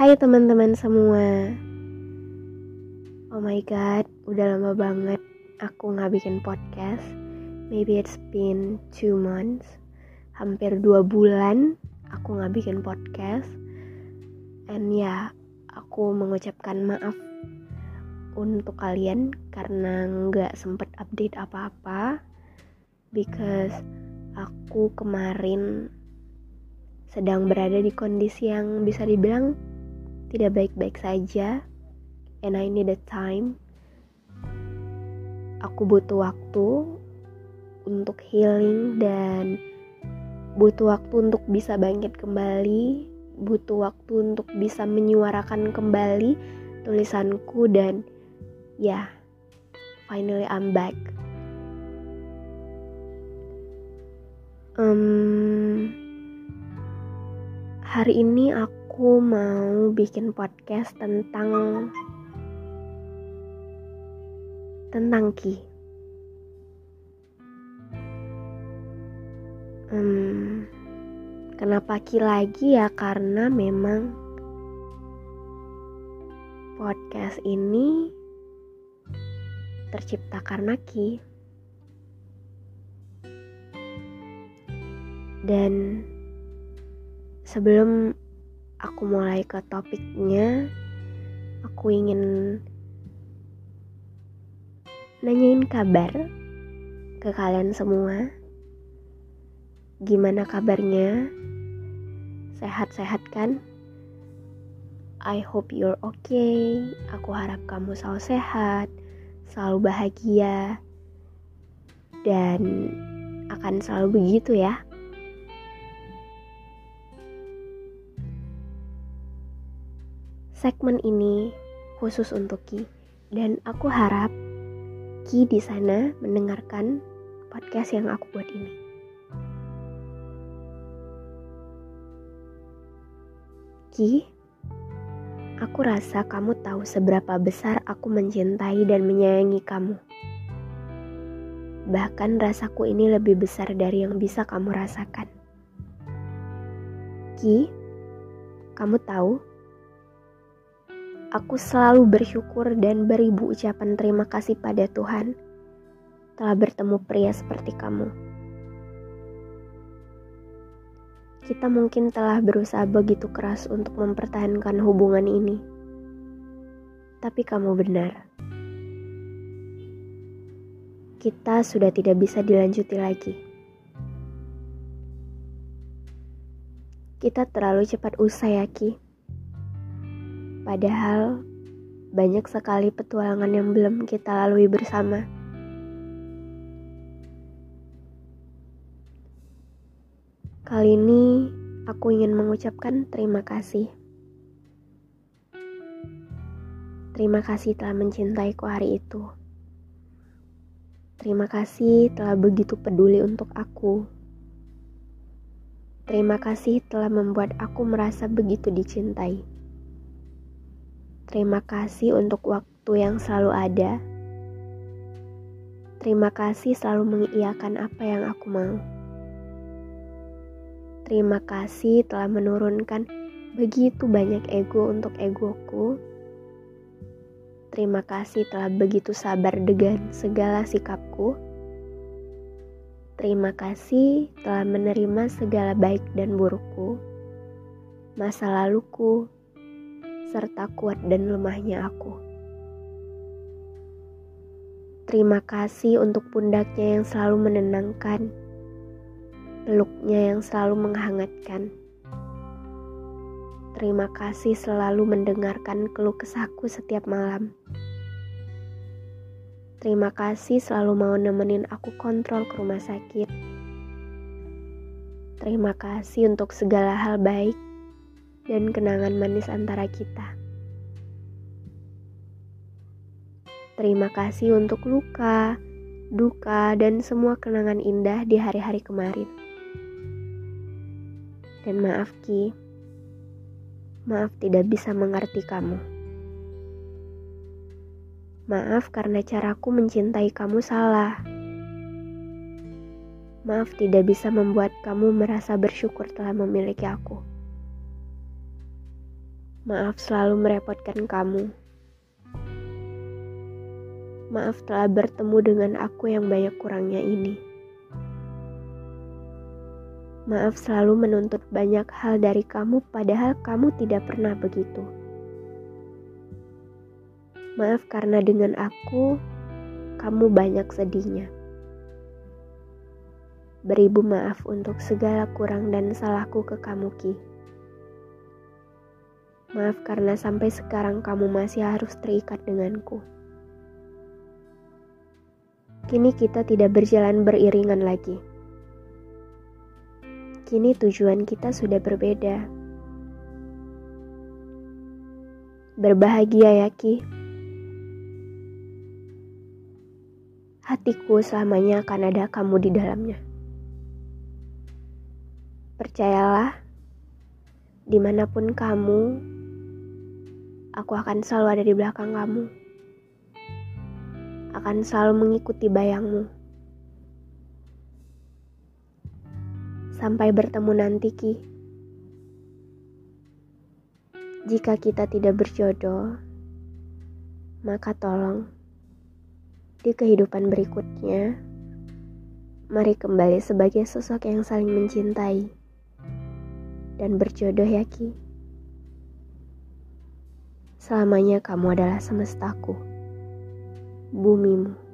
Hai teman-teman semua. Oh my god, udah lama banget aku nggak bikin podcast. Maybe it's been two months. Hampir dua bulan aku nggak bikin podcast. And ya, yeah, aku mengucapkan maaf untuk kalian karena nggak sempet update apa-apa. Because aku kemarin sedang berada di kondisi yang bisa dibilang tidak baik-baik saja. And I need a time. Aku butuh waktu untuk healing dan butuh waktu untuk bisa bangkit kembali. Butuh waktu untuk bisa menyuarakan kembali tulisanku dan ya yeah, finally I'm back. Um, hari ini aku aku mau bikin podcast tentang tentang Ki. Hmm, kenapa Ki lagi ya? Karena memang podcast ini tercipta karena Ki. Dan sebelum aku mulai ke topiknya, aku ingin nanyain kabar ke kalian semua. Gimana kabarnya? Sehat-sehat kan? I hope you're okay. Aku harap kamu selalu sehat, selalu bahagia, dan akan selalu begitu ya. Segmen ini khusus untuk Ki dan aku harap Ki di sana mendengarkan podcast yang aku buat ini. Ki, aku rasa kamu tahu seberapa besar aku mencintai dan menyayangi kamu. Bahkan rasaku ini lebih besar dari yang bisa kamu rasakan. Ki, kamu tahu Aku selalu bersyukur dan beribu ucapan terima kasih pada Tuhan telah bertemu pria seperti kamu. Kita mungkin telah berusaha begitu keras untuk mempertahankan hubungan ini, tapi kamu benar. Kita sudah tidak bisa dilanjuti lagi. Kita terlalu cepat usai, Aki. Padahal banyak sekali petualangan yang belum kita lalui bersama. Kali ini aku ingin mengucapkan terima kasih. Terima kasih telah mencintaiku hari itu. Terima kasih telah begitu peduli untuk aku. Terima kasih telah membuat aku merasa begitu dicintai. Terima kasih untuk waktu yang selalu ada. Terima kasih selalu mengiyakan apa yang aku mau. Terima kasih telah menurunkan begitu banyak ego untuk egoku. Terima kasih telah begitu sabar dengan segala sikapku. Terima kasih telah menerima segala baik dan burukku, masa laluku, serta kuat dan lemahnya aku. Terima kasih untuk pundaknya yang selalu menenangkan, peluknya yang selalu menghangatkan. Terima kasih selalu mendengarkan keluh kesahku setiap malam. Terima kasih selalu mau nemenin aku kontrol ke rumah sakit. Terima kasih untuk segala hal baik dan kenangan manis antara kita. Terima kasih untuk luka, duka, dan semua kenangan indah di hari-hari kemarin. Dan maaf Ki, maaf tidak bisa mengerti kamu. Maaf karena caraku mencintai kamu salah. Maaf tidak bisa membuat kamu merasa bersyukur telah memiliki aku. Maaf selalu merepotkan kamu. Maaf telah bertemu dengan aku yang banyak kurangnya ini. Maaf selalu menuntut banyak hal dari kamu, padahal kamu tidak pernah begitu. Maaf karena dengan aku, kamu banyak sedihnya. Beribu maaf untuk segala kurang dan salahku ke kamu, Ki. Maaf karena sampai sekarang kamu masih harus terikat denganku. Kini kita tidak berjalan beriringan lagi. Kini tujuan kita sudah berbeda. Berbahagia ya, Ki. Hatiku selamanya akan ada kamu di dalamnya. Percayalah, di mana pun kamu, aku akan selalu ada di belakang kamu. Akan selalu mengikuti bayangmu. Sampai bertemu nanti, Ki. Jika kita tidak berjodoh, maka tolong di kehidupan berikutnya, mari kembali sebagai sosok yang saling mencintai dan berjodoh ya Ki. Selamanya kamu adalah semestaku, bumimu.